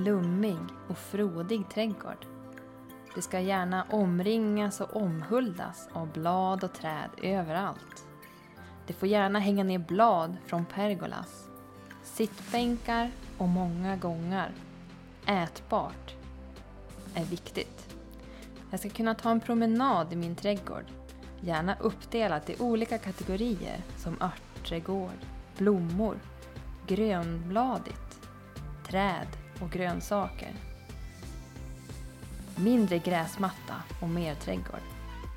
en lummig och frodig trädgård. Det ska gärna omringas och omhuldas av blad och träd överallt. Det får gärna hänga ner blad från pergolas, sittbänkar och många gångar. Ätbart är viktigt. Jag ska kunna ta en promenad i min trädgård, gärna uppdelat i olika kategorier som örtträdgård, blommor, grönbladigt, träd och grönsaker. Mindre gräsmatta och mer trädgård.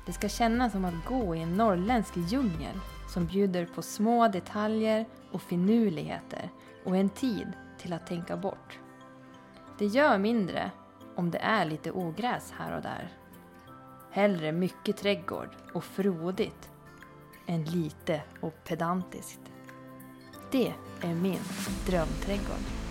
Det ska kännas som att gå i en norrländsk djungel som bjuder på små detaljer och finurligheter och en tid till att tänka bort. Det gör mindre om det är lite ogräs här och där. Hellre mycket trädgård och frodigt än lite och pedantiskt. Det är min drömträdgård.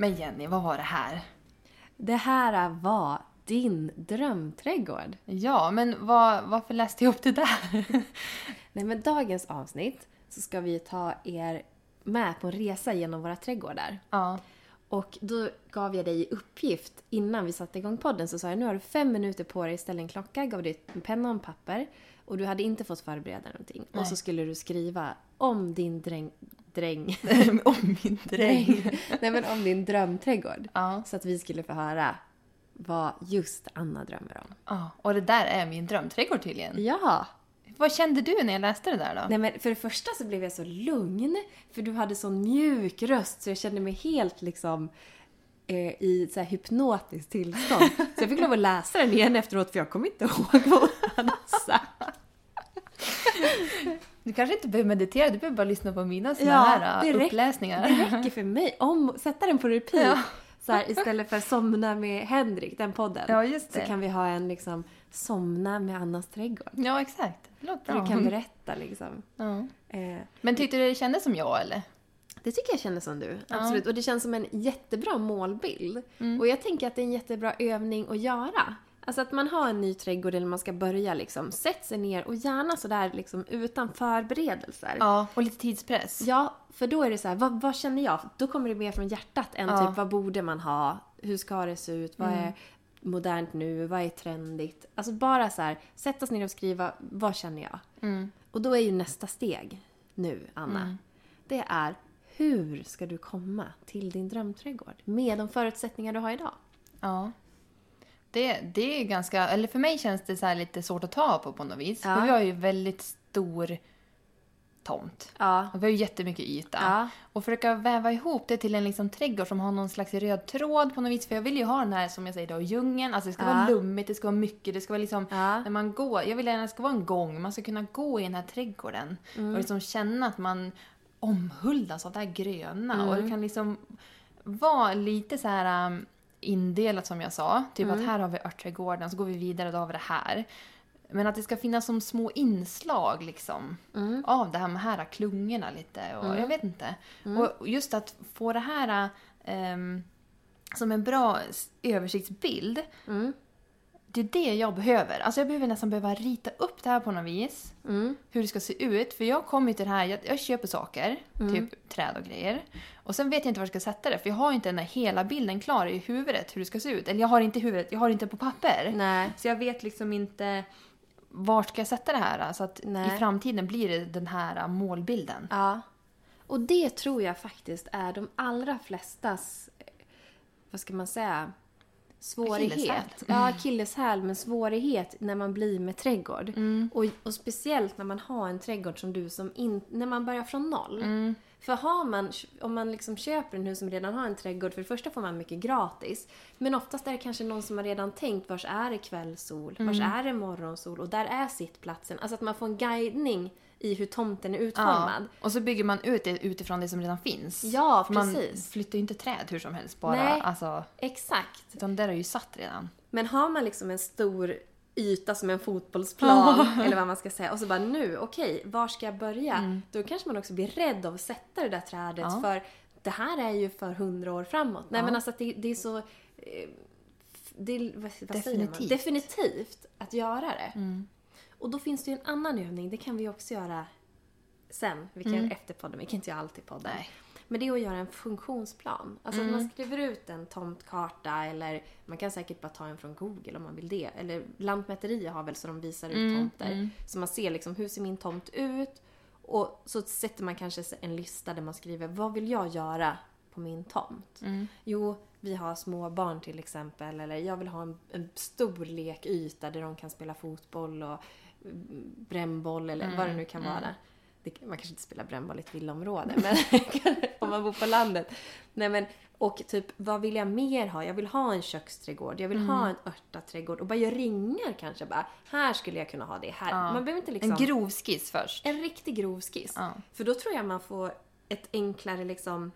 Men Jenny, vad var det här? Det här var din drömträdgård. Ja, men vad, varför läste jag upp det där? Nej, men dagens avsnitt så ska vi ta er med på en resa genom våra trädgårdar. ja. Och då gav jag dig i uppgift innan vi satte igång podden så sa jag nu har du fem minuter på dig, ställ en klocka, gav dig en penna och en papper och du hade inte fått förbereda någonting. Nej. Och så skulle du skriva om din dräng... Om min dräng. Nej men om din drömträdgård. Ja. Så att vi skulle få höra vad just Anna drömmer om. ja. Och det där är min drömträdgård tydligen. Ja! Vad kände du när jag läste det där då? Nej men för det första så blev jag så lugn, för du hade sån mjuk röst så jag kände mig helt liksom eh, i så här hypnotiskt tillstånd. Så jag fick lov att läsa den igen efteråt för jag kommer inte ihåg vad hon hade sagt. Du kanske inte behöver meditera, du behöver bara lyssna på mina såna Ja, här det uppläsningar. Det räcker för mig. Om, sätta den på repeat. Ja. Så här, istället för Somna med Henrik, den podden. Ja, Så kan vi ha en liksom Somna med Annas trädgård. Ja, exakt. Där bra. du kan berätta liksom. Ja. Eh, Men tyckte du det kändes som jag eller? Det tycker jag känner som du. Absolut. Och det känns som en jättebra målbild. Mm. Och jag tänker att det är en jättebra övning att göra. Alltså att man har en ny trädgård eller man ska börja liksom. Sätt sig ner och gärna sådär liksom utan förberedelser. Ja, och lite tidspress. Ja, för då är det så här, vad, vad känner jag? Då kommer det mer från hjärtat än Ja. typ vad borde man ha? Hur ska det se ut? Vad är modernt nu? Vad är trendigt? Alltså bara så här, sätta sig ner och skriva, vad känner jag? Mm. Och då är ju nästa steg nu, Anna. Det är hur ska du komma till din drömträdgård med de förutsättningar du har idag? Ja. Det, det är ganska, eller för mig känns det så här lite svårt att ta på på något vis. Ja. För vi har ju väldigt stor tomt. Ja. Och vi har ju jättemycket yta. Ja. Och försöka väva ihop det till en liksom trädgård som har någon slags röd tråd på något vis. För jag vill ju ha den här, som jag säger då, djungeln. Alltså det ska Ja. vara lummigt, det ska vara mycket, det ska vara liksom... När man går, jag vill gärna att det ska vara en gång, man ska kunna gå i den här trädgården. Mm. Och liksom känna att man omhuldas av det här gröna. Mm. Och det kan liksom vara lite så här um, indelat som jag sa. Typ Mm. att här har vi örtträdgården, så går vi vidare då har vi det här. Men att det ska finnas som små inslag liksom Mm. av det här med här klungorna lite. Och Jag vet inte. Och just att få det här ehm, som en bra översiktsbild. Mm. Det är det jag behöver. Alltså jag behöver nästan behöva rita upp det här på något vis. Mm. Hur det ska se ut. För jag kommer till det här, jag, jag köper saker, typ träd och grejer. Och sen vet jag inte var jag ska sätta det. För jag har inte den här hela bilden klar i huvudet hur det ska se ut. Eller jag har inte i huvudet, jag har inte på papper. Nej. Så jag vet liksom inte var ska jag sätta det här? Så att Nej. i framtiden blir det den här målbilden. Ja. Och det tror jag faktiskt är de allra flestas, eh, vad ska man säga, svårighet. Akilleshäl. Ja, akilleshäl, men svårighet när man blir med trädgård. Mm. Och, och speciellt när man har en trädgård som du, som in, när man börjar från noll. Mm. För har man, om man liksom köper en hus som redan har en trädgård, för det första får man mycket gratis. Men oftast är det kanske någon som har redan tänkt, vars är det kvällssol? Vars Mm. är det morgonsol? Och där är sittplatsen. Alltså att man får en guidning i hur tomten är utformad. Och så bygger man ut det utifrån det som redan finns. Ja, För man precis. flyttar ju inte träd hur som helst bara. Nej. Alltså, Exakt. utan det är ju satt redan. Men har man liksom en stor yta som en fotbollsplan, eller vad man ska säga, och så bara nu, okej, var ska jag börja? Då kanske man också blir rädd av att sätta det där trädet, Ja. för det här är ju för hundra år framåt. Nej Ja. men alltså att det, det är så... eh, det, vad, vad? Definitivt. Definitivt att göra det. Mm. Och då finns det ju en annan övning, det kan vi också göra sen. Vi kan göra efter podden, vi kan inte göra allt i podden. Nej. Men det är att göra en funktionsplan. Alltså att man skriver ut en tomtkarta eller man kan säkert bara ta en från Google om man vill det. Eller Lantmäteriet har väl så de visar ut tomter. Så man ser liksom hur ser min tomt ut? Och så sätter man kanske en lista där man skriver vad vill jag göra på min tomt? Jo, vi har små barn till exempel. Eller jag vill ha en, en stor lekyta där de kan spela fotboll och mm, brännboll eller vad det nu kan vara. Det, man kanske inte spelar brännboll i ett villaområde, men om man bor på landet. Nej, men, och typ, vad vill jag mer ha? Jag vill ha en köksträdgård, jag vill ha en örtaträdgård. Och bara göra ringar kanske. Bara, här skulle jag kunna ha det. Här. Man behöver inte liksom... En grov skiss först. En riktig grov skiss. Ja. För då tror jag man får ett enklare liksom,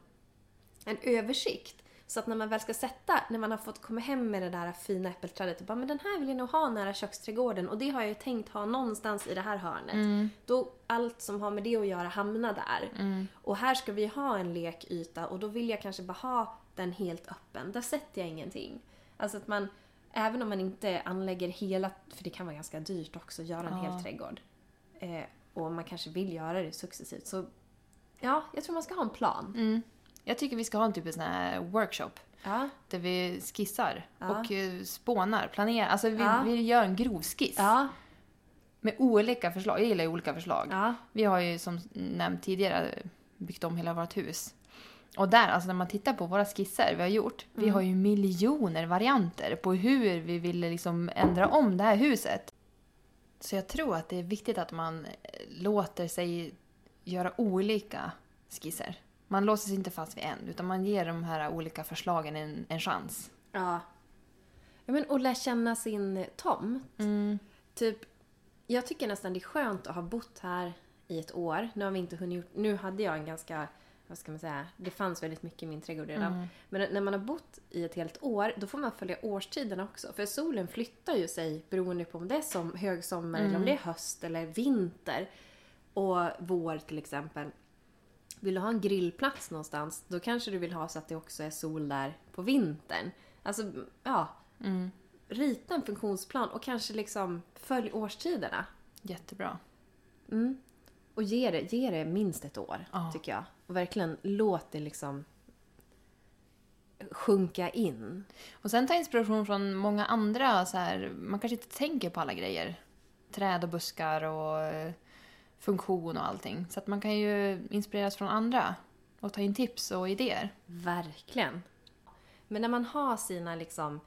en översikt. Så att när man väl ska sätta, när man har fått komma hem med det där fina äppelträdet och bara men den här vill jag nog ha nära köksträdgården och det har jag ju tänkt ha någonstans i det här hörnet. Då allt som har med det att göra hamnar där. Och här ska vi ha en lekyta och då vill jag kanske bara ha den helt öppen. Där sätter jag ingenting. Alltså att man, även om man inte anlägger hela, för det kan vara ganska dyrt också att göra en hel trädgård. Eh, och man kanske vill göra det successivt. Så ja, jag tror man ska ha en plan. Mm. Jag tycker vi ska ha en typ av sån här workshop. Ja. Där vi skissar Ja. och eh, spånar, planerar. Alltså vi, Ja. vi gör en grov skiss. Med olika förslag. Jag gillar ju olika förslag. Vi har ju som nämnt tidigare byggt om hela vårt hus. Och där, alltså när man tittar på våra skisser vi har gjort. Vi har ju miljoner varianter på hur vi vill liksom ändra om det här huset. Så jag tror att det är viktigt att man eh, låter sig göra olika skisser. Man låser sig inte fast vid en, utan man ger de här olika förslagen en, en chans. Ja. ja men, och lära känna sin tomt. Typ, jag tycker nästan det är skönt att ha bott här i ett år. Nu har vi inte hunnit gjort, Nu hade jag en ganska, vad ska man säga, det fanns väldigt mycket i min trädgård redan. Men när man har bott i ett helt år, då får man följa årstiderna också. För solen flyttar ju sig beroende på om det är som högsommar eller om det är höst eller vinter. Och vår till exempel. Vill du ha en grillplats någonstans, då kanske du vill ha så att det också är sol där på vintern. Alltså, ja. Rita en funktionsplan och kanske liksom följ årstiderna. Jättebra. Mm. Och ge det, ge det minst ett år, Ja. tycker jag. Och verkligen låt det liksom sjunka in. Och sen ta inspiration från många andra, så här, man kanske inte tänker på alla grejer. Träd och buskar och eh, funktion och allting. Så att man kan ju inspireras från andra och ta in tips och idéer. Verkligen. Men när man har sina liksom,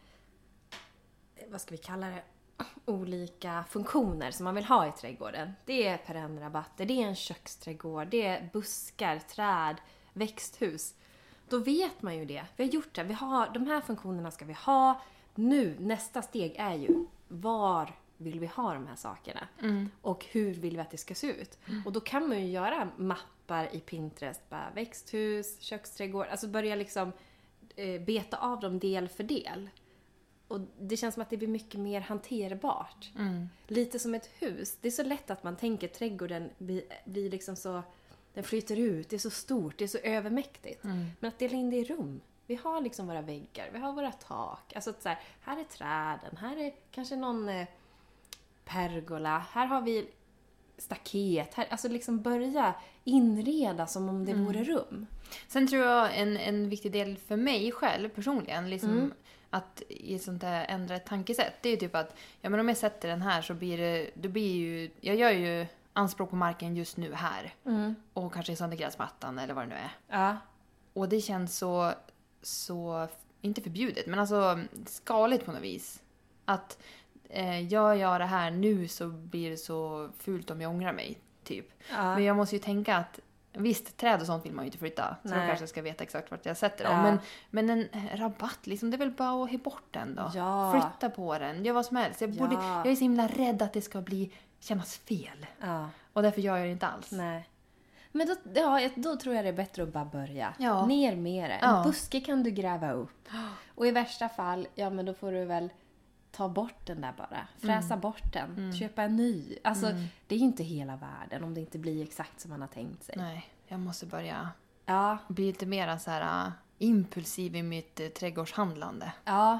eh, vad ska vi kalla det, olika funktioner som man vill ha i trädgården. Det är perennrabatter, det är en köksträdgård, det är buskar, träd, växthus. Då vet man ju det. Vi har gjort det. Vi har, de här funktionerna ska vi ha. Nu, nästa steg är ju, var vill vi ha de här sakerna? Och hur vill vi att det ska se ut? Och då kan man ju göra mappar i Pinterest. Bara växthus, köksträdgård. Alltså börja liksom eh, beta av dem del för del. Och det känns som att det blir mycket mer hanterbart. Lite som ett hus. Det är så lätt att man tänker trädgården blir, blir liksom så... Den flyter ut, det är så stort, det är så övermäktigt. Men att dela in det i rum. Vi har liksom våra väggar, vi har våra tak. Alltså så här, här är träden, här är kanske någon eh, pergola, här har vi staket. Här, alltså liksom börja inreda som om det vore rum. Sen tror jag en, en viktig del för mig själv personligen, liksom att i sånt där ändra ett tankesätt, det är ju typ att ja, men om jag sätter den här så blir det, då blir ju, jag gör ju anspråk på marken just nu här. Och kanske sönder gräsmattan eller vad det nu är. Ja. Och det känns så, så, inte förbjudet, men alltså skaligt på något vis. Att eh, gör jag det här nu så blir det så fult om jag ångrar mig, typ. Ja. Men jag måste ju tänka att Visst, träd och sånt vill man ju inte flytta. Så Nej. då kanske ska veta exakt vart jag sätter dem. Ja. Men, men en rabatt, liksom, det är väl bara att ha bort den då. Ja. Flytta på den, gör vad som helst. Jag, borde, Ja. jag är så himla rädd att det ska bli, kännas fel. Och därför gör jag det inte alls. Nej. Men då, ja, då tror jag det är bättre att bara börja. Ja. Ner med det. En buske kan du gräva upp. Och i värsta fall, ja men då får du väl ta bort den där bara. Fräsa Mm. bort den. Köpa en ny. Alltså, det är ju inte hela världen om det inte blir exakt som man har tänkt sig. Nej, jag måste börja Ja, bli lite mer så här äh, impulsiv i mitt eh, trädgårdshandlande. ja.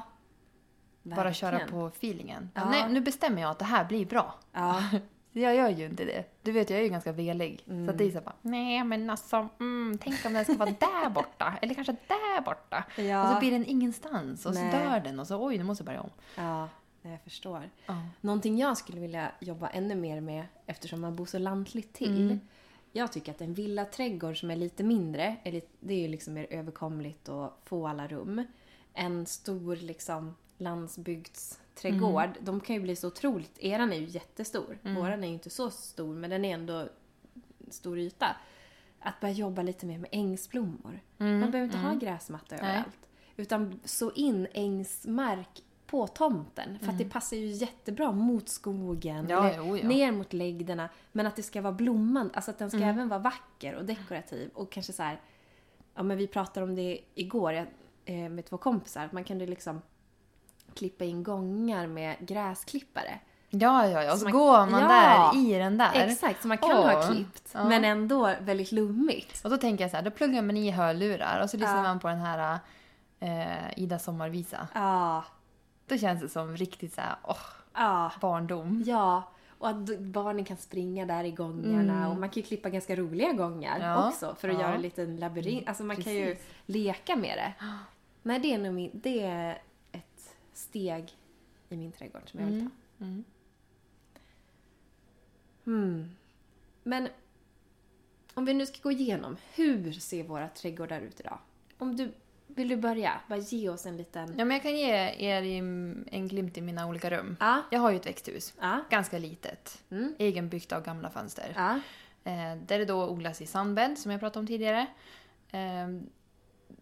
Bara köra Verkligen. på feelingen. Ja. Nej, nu bestämmer jag att det här blir bra. Ja, Jag gör ju inte det. Du vet, jag är ju ganska velig. Mm. Så att det är så här bara, nej men alltså, mm, tänk om den ska vara där borta. Eller kanske där borta. ja. Och så blir den ingenstans. Och Nej. så dör den. Och så, oj, nu måste jag börja om. ja jag förstår. Ja. Någonting jag skulle vilja jobba ännu mer med eftersom man bor så lantligt till. Mm. Jag tycker att en villaträdgård som är lite mindre, är lite, det är ju liksom mer överkomligt och få alla rum. En stor liksom landsbygdsträdgård, de kan ju bli så otroligt... Eran är ju jättestor. Mm. Våran är ju inte så stor, men den är ändå stor yta. Att börja jobba lite mer med ängsblommor. Mm, Man behöver inte mm. ha gräsmatta Nej. överallt. Utan så in ängsmark på tomten. För att Mm. det passar ju jättebra mot skogen. Ja, eller jo, ja. Ner mot längderna. Men att det ska vara blommande. Alltså att den ska Mm. även vara vacker och dekorativ. Och kanske så här. Ja men vi pratade om det igår jag, eh, med två kompisar. Att man kunde liksom klippa in gångar med gräsklippare. Ja, ja, ja. Och så, Så man- går man Ja. där i den där. Exakt, så man kan ha Åh. klippt. Ja. Men ändå väldigt lummigt. Och då tänker jag så här, då pluggar man i hörlurar och så lyssnar Ja. man på den här eh, Ida sommarvisa. Ja, Då känns det som riktigt så här, åh, ja. barndom. Ja, och att barnen kan springa där i gångarna. Mm. Och man kan ju klippa ganska roliga gångar Ja, också för att göra en liten labyrint. Alltså man kan ju Precis. leka med det. Nej, det är nog min, det är steg i min trädgård som jag vill ta. Mm. Mm. Men om vi nu ska gå igenom, hur ser våra trädgårdar ut idag? Om du, vill du börja? Bara ge oss en liten... Ja, men jag kan ge er en glimt i mina olika rum. Ja. Jag har ju ett växthus. Ja. Ganska litet. Mm. Egenbyggt av gamla fönster. Ja. Eh, där det då odlas i sandbädd, som jag pratade om tidigare. Eh,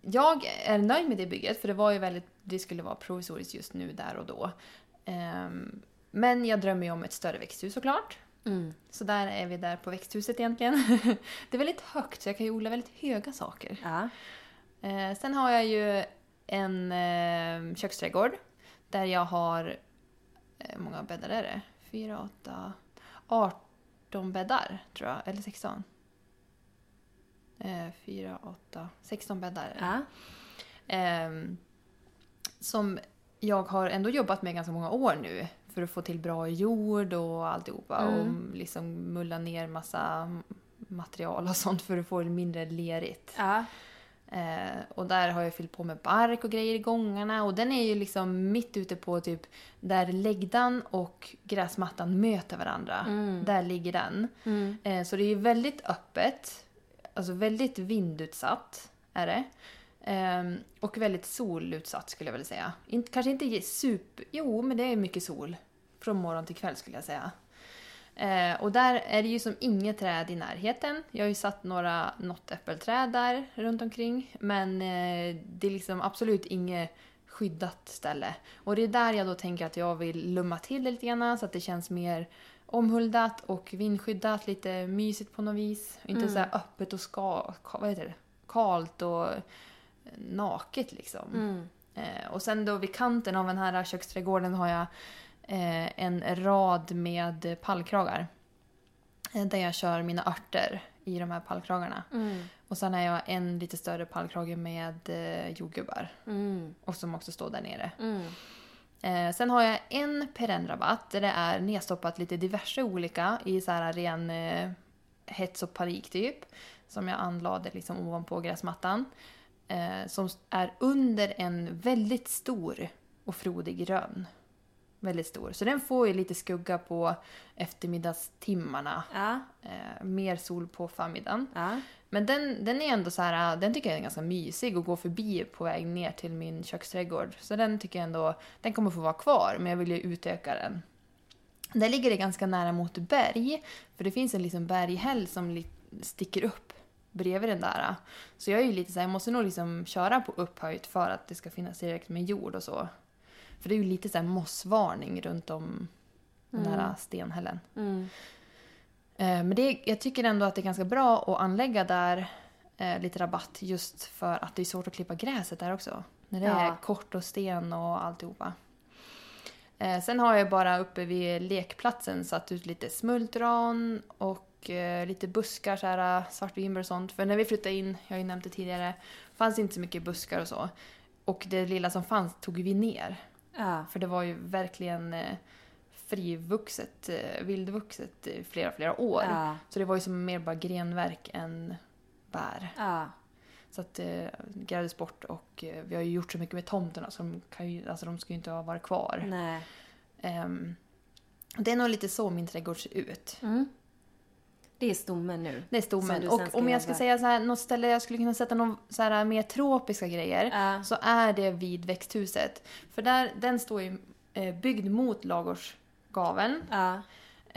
jag är nöjd med det bygget, för det var ju väldigt... Det skulle vara provisoriskt just nu, där och då. Eh, men jag drömmer ju om ett större växthus såklart. Mm. Så där är vi där på växthuset egentligen. det är väldigt högt, så jag kan ju odla väldigt höga saker. Ja. Eh, sen har jag ju en eh, köksträdgård där jag har... Eh, hur många bäddar är det? Fyra, åtta... 18 bäddar, tror jag. Eller 16. Eh, fyra, åtta... 16 bäddar. Ja. Ehm, som jag har ändå jobbat med ganska många år nu för att få till bra jord och alltihopa Mm. och liksom mulla ner massa material och sånt för att få det mindre lerigt. Ja. Eh, och där har jag fyllt på med bark och grejer i gångarna och den är ju liksom mitt ute på typ där läggdan och gräsmattan möter varandra. Mm. Där ligger den. Mm. Eh, så det är ju väldigt öppet. Alltså väldigt vindutsatt är det. Um, och väldigt solutsatt skulle jag vilja säga. In, kanske inte super... Jo, men det är mycket sol. Från morgon till kväll skulle jag säga. Uh, och där är det ju som inget träd i närheten. Jag har ju satt några nåttäppelträd där runt omkring. Men uh, det är liksom absolut inget skyddat ställe. Och det är där jag då tänker att jag vill lumma till det lite grann så att det känns mer omhuldat och vindskyddat, lite mysigt på något vis. Inte Mm. så här öppet och ska, ka, vad heter det? kalt och eh, naket liksom. Mm. Eh, och sen då vid kanten av den här köksträdgården har jag eh, en rad med pallkragar. Eh, där jag kör mina örter i de här pallkragarna. Mm. Och sen har jag en lite större pallkrage med eh, jordgubbar. Mm. Och som också står där nere. Eh, sen har jag en perennrabatt där det är nedstoppat lite diverse olika i så här ren eh, hets och parik typ. Som jag anlade liksom ovanpå gräsmattan. Eh, som är under en väldigt stor och frodig rönn. Väldigt stor. Så den får ju lite skugga på eftermiddagstimmarna. Ja. Eh, mer sol på förmiddagen. Ja. Men den, den är ändå så här, den tycker jag är ganska mysig att gå förbi på väg ner till min köksträdgård. Så den tycker jag ändå, den kommer få vara kvar men jag vill ju utöka den. Där ligger det ganska nära mot berg, för det finns en liksom berghäll som sticker upp bredvid den där. Så jag är ju lite så här, jag måste nog liksom köra på upphöjt för att det ska finnas tillräckligt med jord och så. För det är ju lite så här mossvarning runt om den här Mm. stenhällen. Mm. Eh, Men det, jag tycker ändå att det är ganska bra att anlägga där eh, lite rabatt just för att det är svårt att klippa gräset där också. När det Ja. är kort och sten och alltihopa. Eh, sen har jag bara uppe vid lekplatsen satt ut lite smultron och eh, lite buskar, så här, svartvinbär och sånt. För när vi flyttade in, jag har ju nämnt det tidigare, fanns inte så mycket buskar och så. Och det lilla som fanns tog vi ner. Ja. För det var ju verkligen eh, frivuxet, eh, vildvuxet i flera, flera år. Ja. Så det var ju som mer bara grenverk än bär. Ja. Så att det grävdes bort och eh, vi har ju gjort så mycket med tomterna så de, kan ju, alltså de ska ju inte ha varit kvar. Nej. Ehm, det är nog lite så min trädgård ser ut. Mm. Det är stommen nu. Det är stommen. Och om jag ska jobba. säga så här, något ställe jag skulle kunna sätta någon så här mer tropiska grejer Ja. så är det vid växthuset. För där, den står ju eh, byggd mot ladugårdsgaveln. Ja.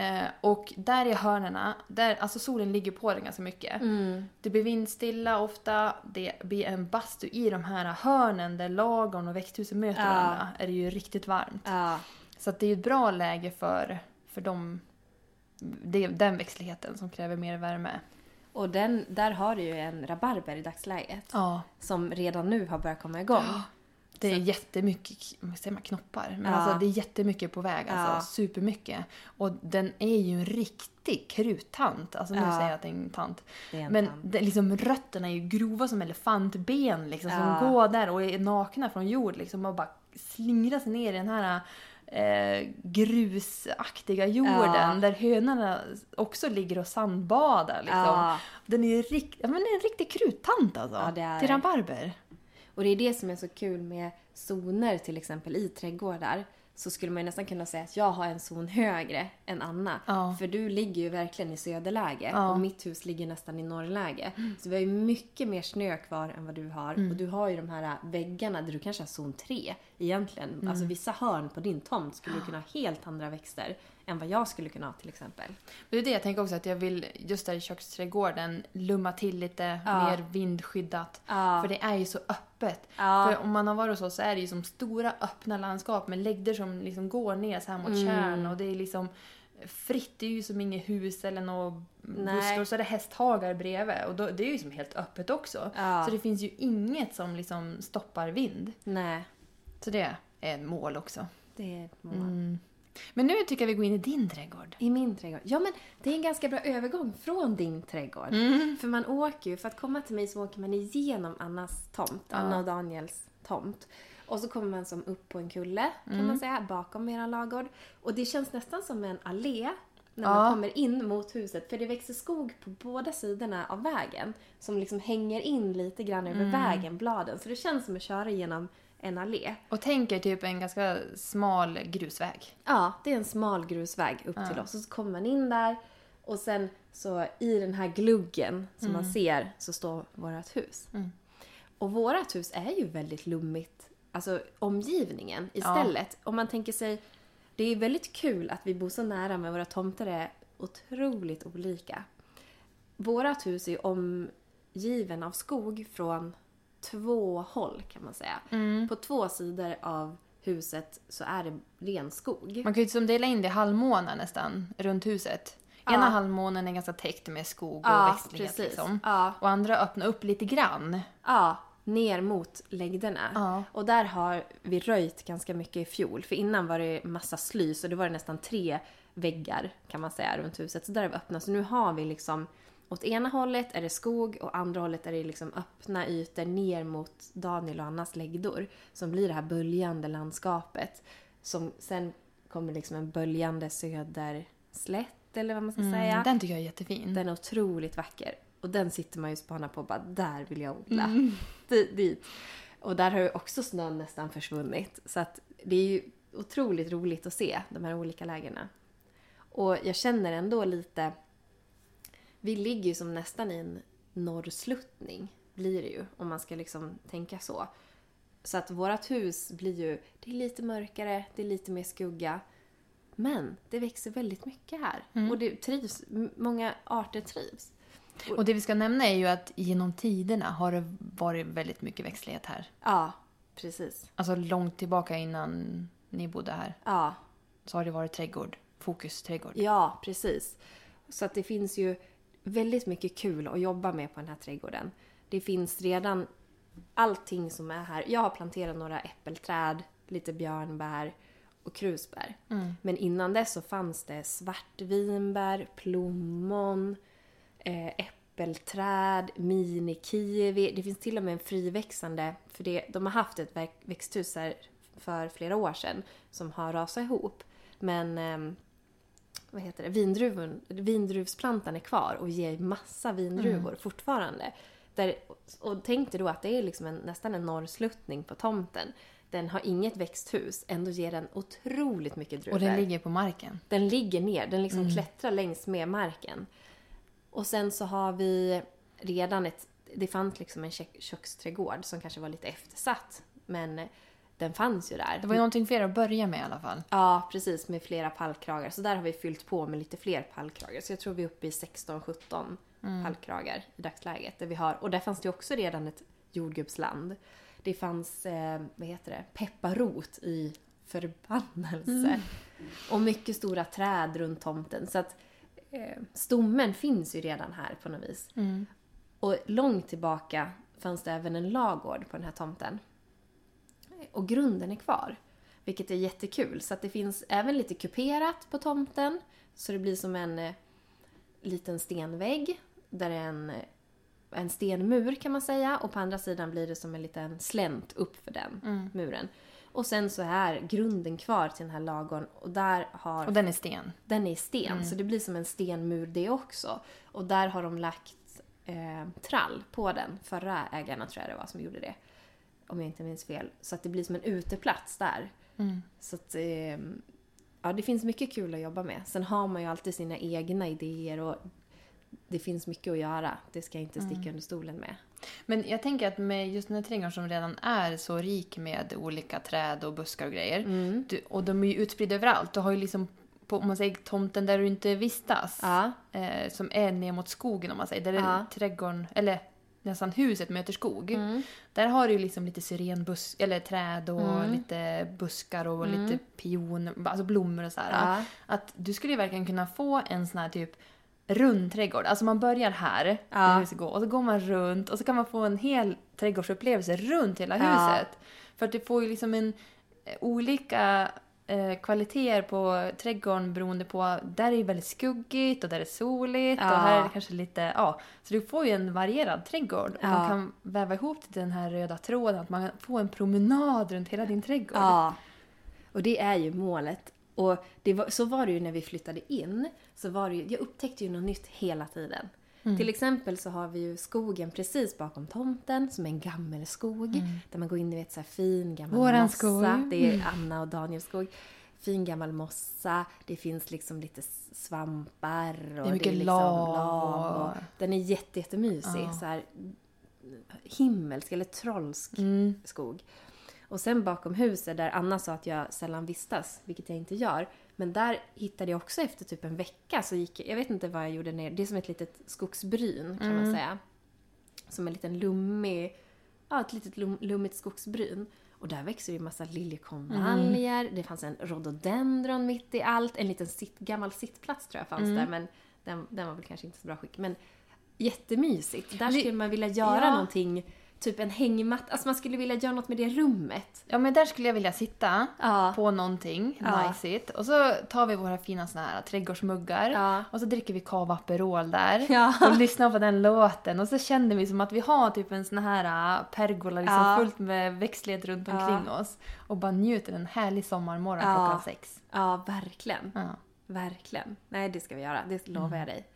Eh, och där i hörnerna, där, alltså solen ligger på den ganska mycket. Mm. Det blir vindstilla ofta, det blir en bastu i de här hörnen där lagorn och växthuset möter Ja. varandra. är det ju riktigt varmt. Ja. Så det är ett bra läge för, för dem, det, den växtligheten som kräver mer värme. Och den, där har du ju en rabarber i dagsläget. Ja. Som redan nu har börjat komma igång. Det är jättemycket, säger man, knoppar. Men Ja. alltså det är jättemycket på väg. Alltså, Ja. Supermycket. Och den är ju en riktig kruttant. Alltså nu Ja. säger jag att det är en tant. Är en Men tant. det, liksom, rötterna är ju grova som elefantben liksom, Ja. som går där och är nakna från jord liksom, och bara slingrar sig ner i den här eh, grusaktiga jorden Ja. där hönorna också ligger och sandbadar. Liksom. Ja. Den är rikt, ja, men det är en riktig kruttant alltså. Ja, till rabarber. Och det är det som är så kul med zoner till exempel i trädgårdar. Så skulle man ju nästan kunna säga att jag har en zon högre än Anna. Ja. För du ligger ju verkligen i söderläge Ja. och mitt hus ligger nästan i norrläge. Så vi har ju mycket mer snö kvar än vad du har. Mm. Och du har ju de här väggarna där du kanske har zon 3 egentligen. Mm. Alltså vissa hörn på din tomt skulle du kunna ha helt andra växter än vad jag skulle kunna ha till exempel. Det är det jag tänker också att jag vill just där i köksträdgården lumma till lite Ja. mer vindskyddat. Ja. För det är ju så öppet. Ja. För om man har varit hos oss så är det ju som stora öppna landskap med läggder som liksom går ner så här mot Mm. tjärn och det är liksom fritt. Det är ju som inget hus eller några buskar och så är det hästhagar bredvid och då, det är ju som helt öppet också. Ja. Så det finns ju inget som liksom stoppar vind. Nej, Så det är ett mål också. det är ett mål. Mm. Men nu tycker jag vi går in i din trädgård. I min trädgård? Ja, men det är en ganska bra övergång från din trädgård. Mm. För man åker ju, för att komma till mig så åker man igenom Annas tomt, Ja. Anna och Daniels tomt. Och så kommer man som upp på en kulle, kan Mm. man säga, bakom era lagård. Och det känns nästan som en allé när Ja. man kommer in mot huset. För det växer skog på båda sidorna av vägen. Som liksom hänger in lite grann över Mm. vägen, bladen. Så det känns som att köra genom en allé. Och tänk er typ en ganska smal grusväg. Ja, det är en smal grusväg upp till Ja. oss. Och så kommer man in där och sen så i den här gluggen som man ser så står vårt hus. Mm. Och vårt hus är ju väldigt lummigt, alltså omgivningen istället. Om man tänker sig, det är väldigt kul att vi bor så nära men våra tomter är otroligt olika. Vårat hus är omgiven av skog från två håll kan man säga. Mm. På två sidor av huset så är det ren skog. Man kan ju som dela in det i halvmånar nästan, runt huset. Ja. Ena halvmånen är ganska täckt med skog och Ja, växtlighet liksom. Ja. Och andra öppnar upp lite grann. Ja, ner mot läggderna. Ja. Och där har vi röjt ganska mycket i fjol. För innan var det massa slys och det var det nästan tre väggar kan man säga runt huset. Så där är vi öppna. Så nu har vi liksom åt ena hållet är det skog och andra hållet är det liksom öppna ytor ner mot Daniel och Annas läggdor. Som blir det här böljande landskapet. Som sen kommer liksom en böljande söderslätt eller vad man ska säga. Mm, den tycker jag är jättefin. Den är otroligt vacker. Och den sitter man ju och spanar på och bara där vill jag odla. Di- Dit. Och där har ju också snön nästan försvunnit. Så att det är ju otroligt roligt att se de här olika lägena. Och jag känner ändå lite... Vi ligger ju som nästan i en norrsluttning, blir det ju, om man ska liksom tänka så. Så att vårt hus blir ju, det är lite mörkare, det är lite mer skugga. Men det växer väldigt mycket här. Och det trivs, många arter trivs. Och det vi ska nämna är ju att genom tiderna har det varit väldigt mycket växtlighet här. Ja, precis. Alltså långt tillbaka innan ni bodde här Ja, så har det varit trädgård. Fokusträdgård. ja precis. Så att det finns ju väldigt mycket kul att jobba med på den här trädgården. Det finns redan allting som är här. Jag har planterat några äppelträd, lite björnbär och krusbär. Men innan dess så fanns det svartvinbär, plommon, eh, äppelträd, minikiwi. Det finns till och med en friväxande, för det, de har haft ett växthus här för flera år sedan som har rasat ihop. Men ehm, vad heter det? Vindruvon, vindruvsplantan är kvar och ger massa vindruvor fortfarande. Där, och tänk dig då att det är liksom en, nästan en norrsluttning på tomten. Den har inget växthus, ändå ger den otroligt mycket druvor. Och den ligger på marken. Den ligger ner, den liksom klättrar längs med marken. Och sen så har vi redan ett... Det fanns liksom en kök, köksträdgård som kanske var lite eftersatt. Men den fanns ju där. Det var ju någonting för er att börja med i alla fall. Ja, precis. Med flera pallkragar. Så där har vi fyllt på med lite fler pallkragar. Så jag tror vi är uppe i 16-17 pallkragar i dagsläget. Där vi har, och där fanns det också redan ett jordgubbsland. Det fanns, eh, vad heter det, pepparrot i förbannelse. Och mycket stora träd runt tomten. Så att eh, stommen finns ju redan här på något vis. Och långt tillbaka fanns det även en lagård på den här tomten. Och grunden är kvar. Vilket är jättekul. Så att det finns även lite kuperat på tomten. Så det blir som en eh, liten stenvägg. Där det är en, eh, en stenmur kan man säga. Och på andra sidan blir det som en liten slänt upp för den muren. Och sen så är grunden kvar till den här lagården. Och där har Och den är sten. den är sten, så det blir som en stenmur det också. Och där har de lagt eh, trall på den. Förra ägarna tror jag det var som gjorde det. Om jag inte minns fel. Så att det blir som en uteplats där. Så att, eh, ja, det finns mycket kul att jobba med. Sen har man ju alltid sina egna idéer och det finns mycket att göra. Det ska jag inte sticka under stolen med. Men jag tänker att med just den här trädgården som redan är så rik med olika träd och buskar och grejer. Mm. Du, och de är ju utspridda överallt. Du har ju liksom, på, om man säger tomten där du inte vistas. Ja. Eh, som är ner mot skogen om man säger. Där Ja. är trädgården, eller nästan huset möter skog. Mm. Där har du ju liksom lite syrenbus eller träd och lite buskar och lite pion, alltså blommor och så här. Mm. Ja. Att du skulle ju verkligen kunna få en sån här typ rund trädgård. Alltså man börjar här, Ja. där huset går, och så går man runt och så kan man få en hel trädgårdsupplevelse runt hela Ja. huset. För att du får ju liksom en eh, olika eh, kvaliteter på trädgården beroende på, där är det väldigt skuggigt och där är det soligt Ja. och här är det kanske lite, ja. Så du får ju en varierad trädgård och Ja. man kan väva ihop till den här röda tråden, att man får en promenad runt hela din trädgård. Ja. Och det är ju målet. Och det var, så var det ju när vi flyttade in. Så var det ju, jag upptäckte ju något nytt hela tiden. Mm. Till exempel så har vi ju skogen precis bakom tomten som är en gammelskog. Där man går in i ett så här fin gammal Mm. Våran mossa. skog. Mm. Det är Anna och Daniels skog. Fin gammal mossa. Det finns liksom lite svampar. Och Det är mycket liksom lav lav och- och, Den är jätte, jättemysig. Ja. Så här, himmelsk eller trollsk Mm. skog. Och sen bakom huset där Anna sa att jag sällan vistas, vilket jag inte gör. Men där hittade jag också efter typ en vecka så gick jag vet inte vad jag gjorde ner. Det är som ett litet skogsbryn kan man säga. Som en liten lummig, ja ett litet lum, lummigt skogsbryn. Och där växer ju massa liljekonvaljer, det fanns en rhododendron mitt i allt. En liten sitt, gammal sittplats tror jag fanns där men den, den var väl kanske inte så bra skick. Men jättemysigt. Där skulle man vilja göra Ja. någonting, typ en hängmatta. Alltså man skulle vilja göra något med det rummet. Ja men där skulle jag vilja sitta Ja. på någonting Ja. najsigt. Och så tar vi våra fina såna här trädgårdsmuggar. Ja. Och så dricker vi cava Aperol där. Ja. Och lyssnar på den låten. Och så känner vi som att vi har typ en sån här äh, pergola liksom Ja. fullt med växtlighet runt omkring oss. Och bara njuter en härlig sommarmorgon Ja. klockan sex. Ja, verkligen. Verkligen. Nej, det ska vi göra. Det lovar jag dig.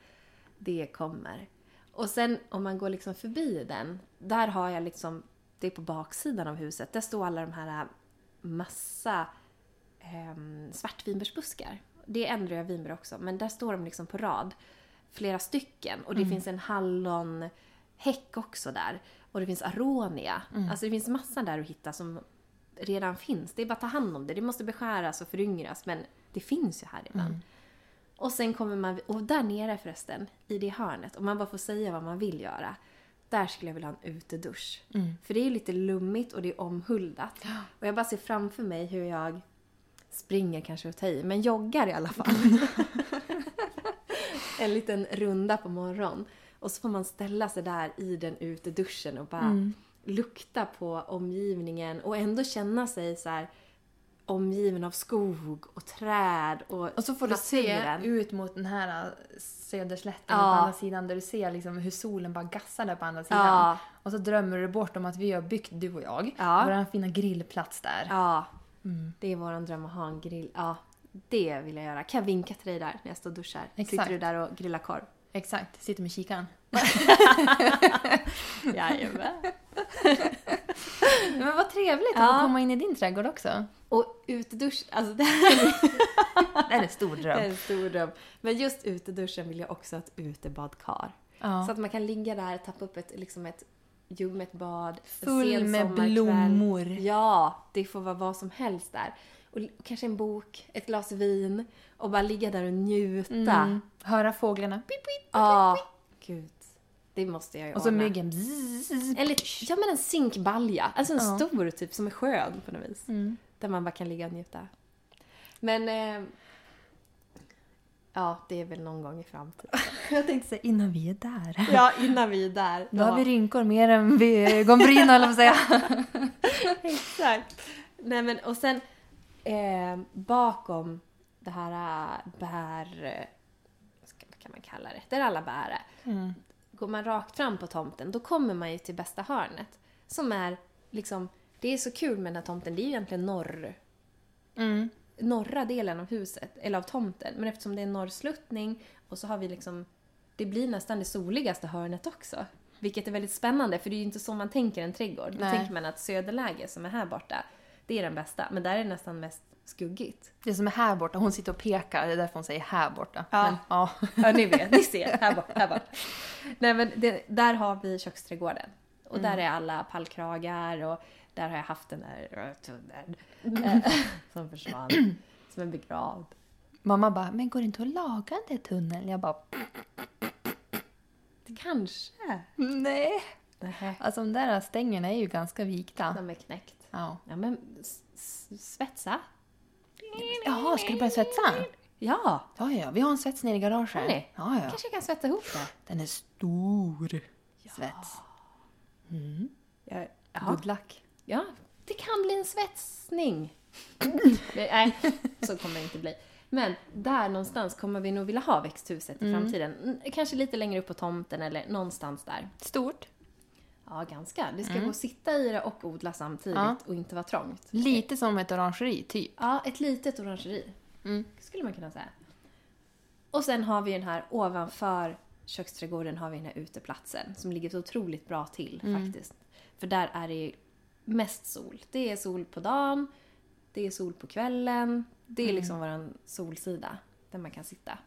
Det kommer. Och sen om man går liksom förbi den, där har jag liksom, det är på baksidan av huset, där står alla de här äh, massa um, svartvinbärsbuskar. Det ändrar jag vinbär också, men där står de liksom på rad. Flera stycken. Och det finns en hallonhäck också där. Och det finns aronia. Alltså det finns massa där att hitta som redan finns. Det är bara att ta hand om det. Det måste beskäras och föryngras, men det finns ju här ibland. Och sen kommer man, och där nere förresten, i det hörnet, om man bara får säga vad man vill göra. Där skulle jag vilja ha en utedusch. För det är lite lummigt och det är omhuldat. Och jag bara ser framför mig hur jag springer kanske att ta i, men joggar i alla fall. en liten runda på morgonen. Och så får man ställa sig där i den uteduschen och bara lukta på omgivningen och ändå känna sig så här omgiven av skog och träd och Och så får du se naturen. ut mot den här äh, söderslätten Ja. på andra sidan där du ser liksom hur solen bara gassar där på andra sidan. Ja. Och så drömmer du bort om att vi har byggt, du och jag, Ja. vår fina grillplats där. Ja, Mm. Det är våran dröm att ha en grill. Ja, det vill jag göra. Kan jag vinka till dig där när jag står och duschar? Exakt. Sitter du där och grillar korv? Exakt, sitter med kikaren. Jajamän. Men vad trevligt Ja. att komma in i din trädgård också. Och utedusch, alltså det här är Det är en stor det dröm. är en stor dröm. Men just uteduschen vill jag också ha ett utebadkar. Ja. Så att man kan ligga där, tappa upp ett, liksom ett ljummet bad. Full med blommor. Ja, det får vara vad som helst där. Och kanske en bok, ett glas vin och bara ligga där och njuta. Mm. Höra fåglarna. Pip, pip. Ja, gud. Det måste jag ju Och så ordna. myggen. Bzzz. Eller, ja men en zinkbalja. Alltså en Ja. stor typ som är skön på något vis. Mm. Där man bara kan ligga och njuta. Men... Eh, ja, det är väl någon gång i framtiden. Jag tänkte säga innan vi är där. Ja, innan vi är där. Då har vi rynkor mer än vid ögonbrynen eller vad säga. Exakt. Nej men och sen eh, bakom det här äh, bär... eh, Vad ska- vad kan man kalla det? Där alla bär är. Mm. Går man rakt fram på tomten då kommer man ju till bästa hörnet. Som är liksom... Det är så kul med den här tomten. Det är ju egentligen norr, Mm. norra delen av huset, eller av tomten. Men eftersom det är en norrsluttning och så har vi liksom... Det blir nästan det soligaste hörnet också. Vilket är väldigt spännande för det är ju inte så man tänker en trädgård. Då Nej. tänker man att söderläge som är här borta, det är den bästa. Men där är det nästan mest skuggigt. Det som är här borta, hon sitter och pekar, det är därför hon säger här borta. Ja. Men, ja. Ja, ni vet, ni ser. Här borta. Här borta. Nej men det, där har vi köksträdgården. Och där är alla pallkragar och där har jag haft den där röda tunneln eh, som försvann. Som är begravd. Mamma bara, men går det inte att laga den där tunneln? Jag bara, Kanske. nej. Nej, Alltså de där stängerna är ju ganska vikta. de är knäckt. Ja. Ja men svetsa. Jaha, ska du börja svetsa? Ja, Ja, ja, vi har en svets nere i garaget. Har ni? Ja, ja. kanske kan svetsa ihop det. Den är stor. Svets. Ja, ja. Good luck. ja, det kan bli en svetsning. Nej, så kommer det inte bli. Men där någonstans kommer vi nog vilja ha växthuset i framtiden. Mm, Kanske lite längre upp på tomten eller någonstans där. Stort. Ja, ganska. Det ska gå att sitta i det och odla samtidigt Ja. och inte vara trångt. Lite som ett orangeri, typ. Ja, ett litet orangeri. Mm. Skulle man kunna säga. Och sen har vi den här ovanför köksträdgården har vi den här uteplatsen som ligger så otroligt bra till faktiskt. För där är det ju mest sol. Det är sol på dagen, det är sol på kvällen. Det är liksom våran solsida där man kan sitta.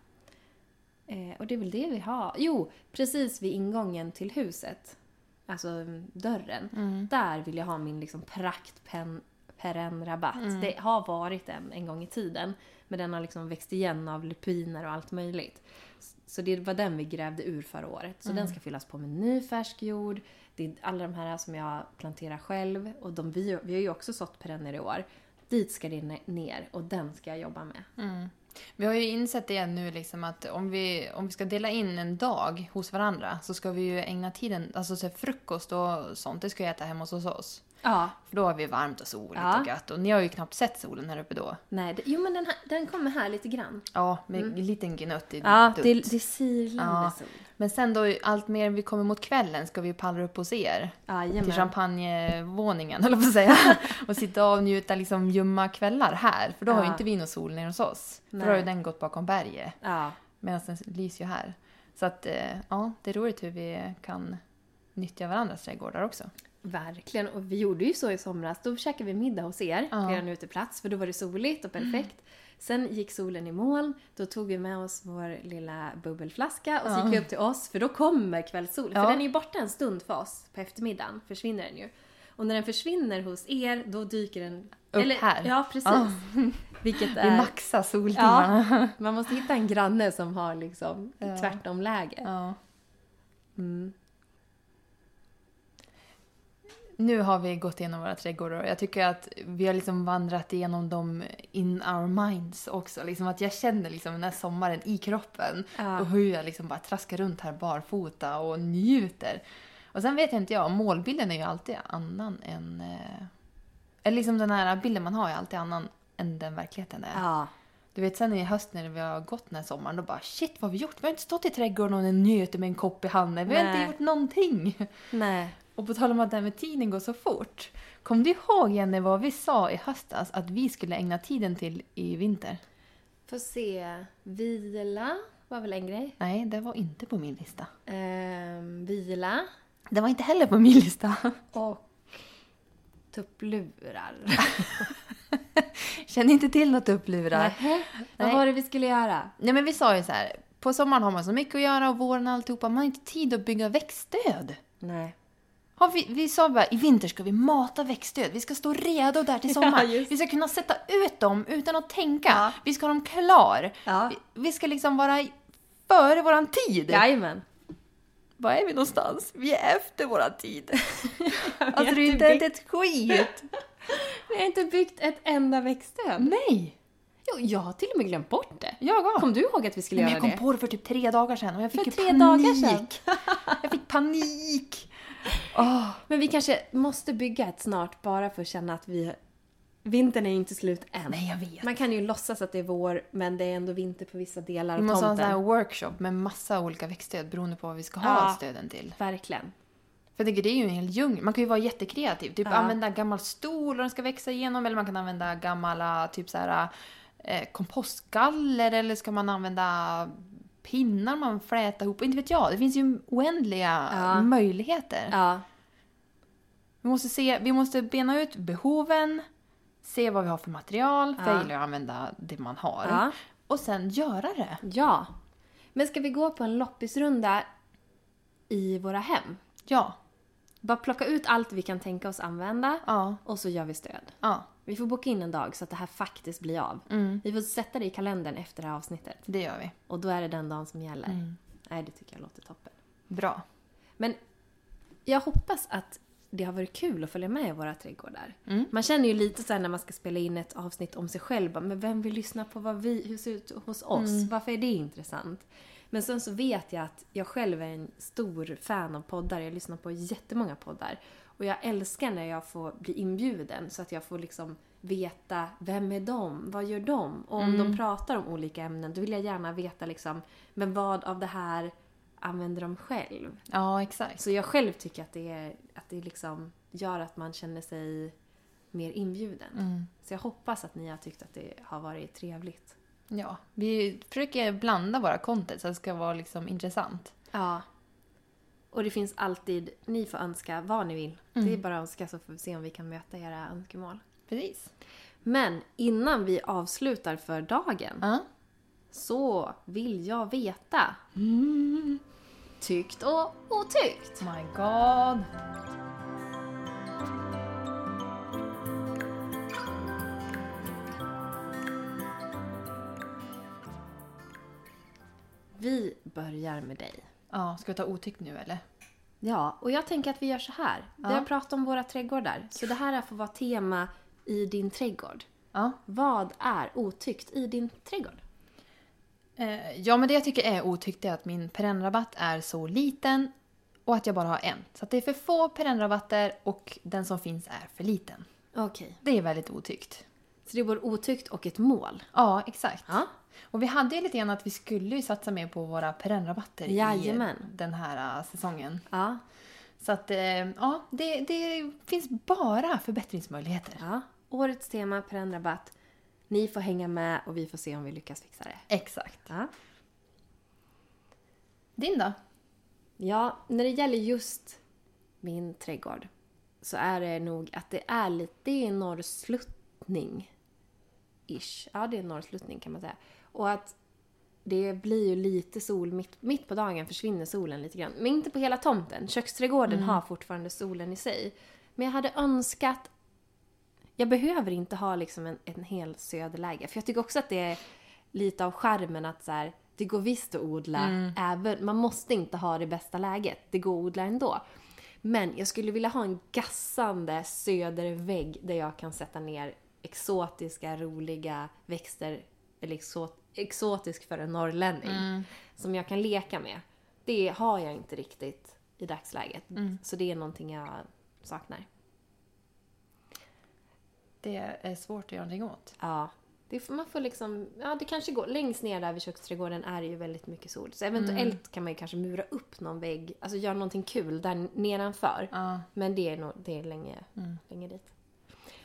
Eh, och det är väl det vi har. Jo, precis vid ingången till huset, alltså mm, dörren, där vill jag ha min liksom praktpen perennrabatt. Det har varit en en gång i tiden, men den har liksom växt igen av lupiner och allt möjligt. Så det var den vi grävde ur förra året. Så den ska fyllas på med ny färsk jord. Det är alla de här som jag planterar själv och de, vi, vi har ju också sått perenner i år. Dit ska det ne- ner och den ska jag jobba med. Vi har ju insett det nu liksom att om vi, om vi ska dela in en dag hos varandra så ska vi ju ägna tiden, alltså så frukost och sånt, det ska jag äta hemma hos oss. Ja. För då har vi varmt och soligt Ja. och gött. Och ni har ju knappt sett solen här uppe då. Nej, det, jo men den, här, den kommer här lite grann. Ja, med en liten gnuttig Ja, dutt. det, det är silande Ja. sol. Men sen då, allt mer vi kommer mot kvällen ska vi pallra upp hos er. Jajamän. Till champagnevåningen, eller vad säga. och sitta och njuta liksom ljumma kvällar här. För då har ju inte vi någon sol nere hos oss. För Nej. då har ju den gått bakom berget. Ja. Medan den lyser ju här. Så att, eh, ja, det är roligt hur vi kan nyttja varandras trädgårdar också. Verkligen. Och vi gjorde ju så i somras. Då käkade vi middag hos er Ja. på er uteplats för då var det soligt och perfekt. Sen gick solen i moln. Då tog vi med oss vår lilla bubbelflaska och så Ja. gick vi upp till oss för då kommer kvällssol. Ja. För den är ju borta en stund för oss på eftermiddagen. Försvinner den ju. Och när den försvinner hos er då dyker den... Upp här. Ja, precis. Ja. Vilket Vi är... maxar soltimmarna. Man måste hitta en granne som har liksom Ja. tvärtom läge. Ja. Mm. Nu har vi gått igenom våra trädgårdar och jag tycker att vi har liksom vandrat igenom dem in our minds också. Liksom att jag känner liksom den här sommaren i kroppen. Ja. Och hur jag liksom bara traskar runt här barfota och njuter. Och sen vet jag inte jag, målbilden är ju alltid annan än... Eh, eller liksom den här bilden man har är alltid annan än den verkligheten är. Ja. Du vet sen i höst när vi har gått den här sommaren, då bara shit vad har vi gjort? Vi har inte stått i trädgården och njutit med en kopp i handen. Vi har Nej. inte gjort någonting. Nej. Och på tal om att det här med tiden går så fort. Kom du ihåg Jenny vad vi sa i höstas att vi skulle ägna tiden till i vinter? Får se. Vila var väl en grej. Nej, det var inte på min lista. Ehm, vila. Det var inte heller på min lista. Och tupplurar. Känner inte till något upplurar. Nähä. Vad Nej. var det vi skulle göra? Nej men vi sa ju så här. På sommaren har man så mycket att göra och våren och alltihopa. Man har inte tid att bygga växtstöd. Nej. Har vi, vi sa bara i vinter ska vi mata växtstöd. Vi ska stå redo där till Ja, sommaren. just. vi ska kunna sätta ut dem utan att tänka. Ja. Vi ska ha dem klar. Ja. Vi, vi ska liksom vara före våran tid. Jajamän. Var är vi någonstans? Vi är efter våran tid. alltså det är inte inte ett skit. Vi har inte byggt ett enda växtstöd. Nej! Jo, jag har till och med glömt bort det. Jag har. Kom du ihåg att vi skulle Nej, göra jag kom det? på det för typ tre dagar sedan och jag fick För ju tre panik. dagar sedan? jag fick panik. Åh. Men vi kanske måste bygga ett snart bara för att känna att vi... Vintern är ju inte slut än. Nej, jag vet. Man kan ju låtsas att det är vår, men det är ändå vinter på vissa delar Vi av måste ha en tomten. sån här workshop med massa olika växtstöd beroende på vad vi ska ha Ja. stöden till. Verkligen. För jag tänker, det är ju en hel djungel. Man kan ju vara jättekreativ. Typ Ja. använda gammal stol och den ska växa igenom. Eller man kan använda gamla typ så här, eh, kompostgaller. Eller ska man använda pinnar man flätar ihop. Inte vet jag. Det finns ju oändliga Ja. möjligheter. Ja. Vi, måste se, vi måste bena ut behoven. Se vad vi har för material. För Ja. jag gillar att använda det man har. Ja. Och sen göra det. Ja. Men ska vi gå på en loppisrunda i våra hem? Ja. Bara plocka ut allt vi kan tänka oss använda Ja. och så gör vi stöd. Ja. Vi får boka in en dag så att det här faktiskt blir av. Mm. Vi får sätta det i kalendern efter det här avsnittet. Det gör vi. Och då är det den dagen som gäller. Mm. Nej, det tycker jag låter toppen. Bra. Men jag hoppas att det har varit kul att följa med i våra trädgårdar. Mm. Man känner ju lite så när man ska spela in ett avsnitt om sig själv. Men vem vill lyssna på vad vi, hur det ser ut hos oss? Mm. Varför är det intressant? Men sen så vet jag att jag själv är en stor fan av poddar. Jag lyssnar på jättemånga poddar. Och jag älskar när jag får bli inbjuden så att jag får liksom veta vem är de? Vad gör de? Och om Mm. de pratar om olika ämnen då vill jag gärna veta liksom, men vad av det här använder de själv? Ja, exakt. Så jag själv tycker att det, är, att det liksom gör att man känner sig mer inbjuden. Mm. Så jag hoppas att ni har tyckt att det har varit trevligt. Ja, vi försöker blanda våra content så att det ska vara liksom intressant. Ja. Och det finns alltid, ni får önska vad ni vill. Mm. Det är bara att önska så får vi se om vi kan möta era önskemål. Precis. Men innan vi avslutar för dagen Ja. så vill jag veta Mm. tyckt och otyckt. My God. Vi börjar med dig. Ja, ska vi ta otyckt nu eller? Ja, och jag tänker att vi gör så här. Vi Ja. har pratat om våra trädgårdar, så det här får vara tema i din trädgård. Ja. Vad är otyckt i din trädgård? Eh, ja, men det jag tycker är otyckt är att min perennrabatt är så liten och att jag bara har en. Så att det är för få perennrabatter och den som finns är för liten. Okej. Det är väldigt otyckt. Så det är både otyckt och ett mål? Ja, exakt. Ja. Och vi hade ju lite grann att vi skulle ju satsa mer på våra perennrabatter Jajamän. i den här äh, säsongen. Ja. Så att, eh, ja, det, det finns bara förbättringsmöjligheter. ja. Årets tema, perennrabatt. Ni får hänga med och vi får se om vi lyckas fixa det. Exakt. Ja. Din då? Ja, när det gäller just min trädgård så är det nog att det är lite, det är norrsluttning. Ish. Ja, det är norrsluttning kan man säga. Och att det blir ju lite sol, mitt, mitt på dagen försvinner solen lite grann. Men inte på hela tomten. Köksträdgården har fortfarande solen i sig. Men jag hade önskat jag behöver inte ha liksom en, en hel söderläge. För jag tycker också att det är lite av charmen att så här, det går visst att odla. Även, man måste inte ha det bästa läget. Det går att odla ändå. Men jag skulle vilja ha en gassande södervägg där jag kan sätta ner exotiska, roliga växter. Exot, exotisk för en norrlänning. Som jag kan leka med. Det har jag inte riktigt i dagsläget. Så det är någonting jag saknar. Det är svårt att göra någonting åt. Ja. Det, man får liksom, ja det kanske går, längst ner där vid köksträdgården är det ju väldigt mycket sol. Så eventuellt kan man ju kanske mura upp någon vägg, alltså göra någonting kul där nedanför. Ja. Men det är nog, det är länge, länge dit.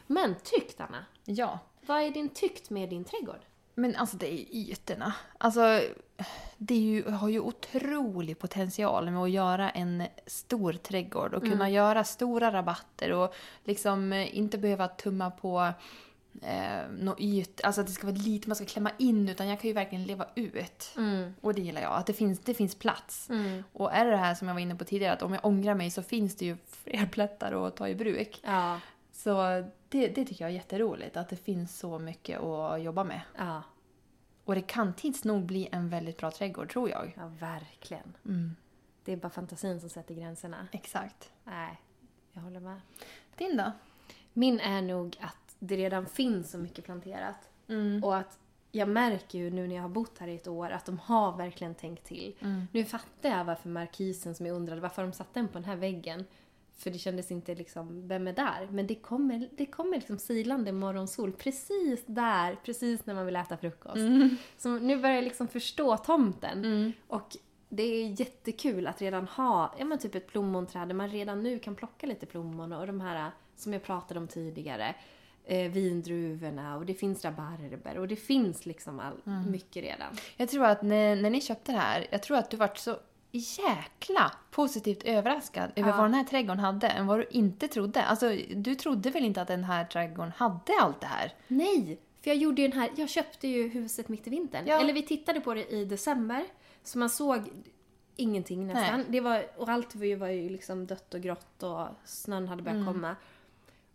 Men tyckt Anna, ja. vad är din tyckt med din trädgård? Men alltså det är ju ytorna. Alltså det ju, har ju otrolig potential med att göra en stor trädgård och kunna göra stora rabatter och liksom eh, inte behöva tumma på eh, något yt, alltså att det ska vara lite man ska klämma in utan jag kan ju verkligen leva ut. Och det gillar jag, att det finns, det finns plats. Och är det det här som jag var inne på tidigare att om jag ångrar mig så finns det ju fler plättar att ta i bruk. Ja. Så det, det tycker jag är jätteroligt, att det finns så mycket att jobba med. Ja, Och det kan tids nog bli en väldigt bra trädgård, tror jag. ja verkligen. Mm. Det är bara fantasin som sätter gränserna. Exakt. Nej, jag håller med. Din då? Min är nog att det redan finns så mycket planterat. Och att jag märker ju nu när jag har bott här i ett år att de har verkligen tänkt till. Nu fattar jag varför markisen som jag undrade varför de satte den på den här väggen. För det kändes inte liksom, vem är där? Men det kommer, det kommer liksom silande morgonsol precis där, precis när man vill äta frukost. Så nu börjar jag liksom förstå tomten. Och det är jättekul att redan ha ja, men typ ett plommonträd där man redan nu kan plocka lite plommon och de här som jag pratade om tidigare. Eh, vindruvorna och det finns rabarber och det finns liksom all, mycket redan. Jag tror att när, när ni köpte det här, jag tror att du vart så jäkla positivt överraskad över Ja. vad den här trädgården hade än vad du inte trodde. Alltså, du trodde väl inte att den här trädgården hade allt det här? Nej! För jag gjorde ju den här, jag köpte ju huset mitt i vintern. Ja. Eller vi tittade på det i december. Så man såg ingenting nästan. Det var, och allt var ju, var ju liksom dött och grått och snön hade börjat komma.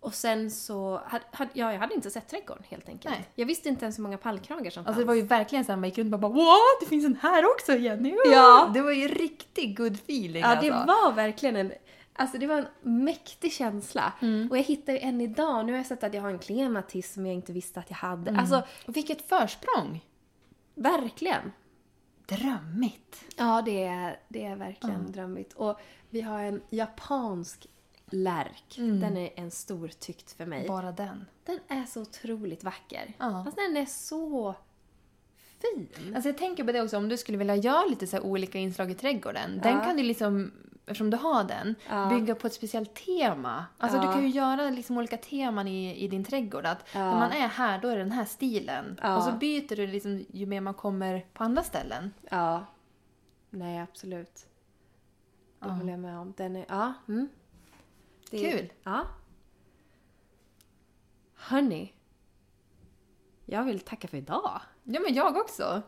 Och sen så, hade, hade, ja, jag hade inte sett trädgården helt enkelt. Nej. Jag visste inte ens hur många pallkragar som Alltså fanns. det var ju verkligen så att man gick runt och bara What? Det finns en här också Jenny! Ja. Det var ju riktigt good feeling Ja, det alltså. var verkligen en... Alltså det var en mäktig känsla. Mm. Och jag hittar ju än idag, nu har jag sett att jag har en klematis som jag inte visste att jag hade. Mm. Alltså, vilket försprång! verkligen. Drömmigt! Ja, det är, det är verkligen drömmigt. Och vi har en japansk lärk. Den är en stor tyckt för mig. Bara den. Den är så otroligt vacker. Ja. Alltså den är så fin. Alltså jag tänker på det också, om du skulle vilja göra lite så här olika inslag i trädgården. Den kan du liksom, eftersom du har den, Ja. bygga på ett speciellt tema. Alltså Ja. du kan ju göra liksom olika teman i, i din trädgård. Att Ja. när man är här, då är det den här stilen. Ja. Och så byter du liksom ju mer man kommer på andra ställen. Ja. Nej, absolut. Det håller jag med om. Den är... Ja. Mm. Det är- Kul. Ja. Hörni. Jag vill tacka för idag. Ja, men jag också.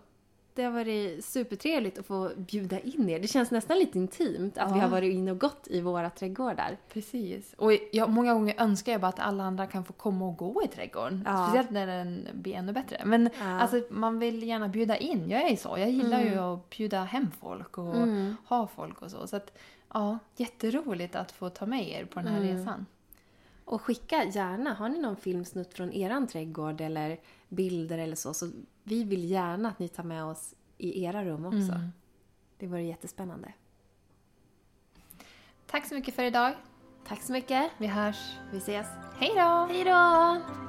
Det har varit supertrevligt att få bjuda in er. Det känns nästan lite intimt att vi Ja. har varit inne och gått i våra trädgårdar. Precis. Och jag, många gånger önskar jag bara att alla andra kan få komma och gå i trädgården. Ja. Speciellt när den blir ännu bättre. Men Ja. alltså, man vill gärna bjuda in. Jag är så. Jag gillar ju att bjuda hem folk och Mm. ha folk och så. Så att, ja, jätteroligt att få ta med er på den här resan. Och skicka gärna, har ni någon filmsnutt från eran trädgård eller bilder eller så, så vi vill gärna att ni tar med oss i era rum också. Det vore jättespännande. Tack så mycket för idag. Tack så mycket. Vi hörs. Vi ses. Hej då! Hej då!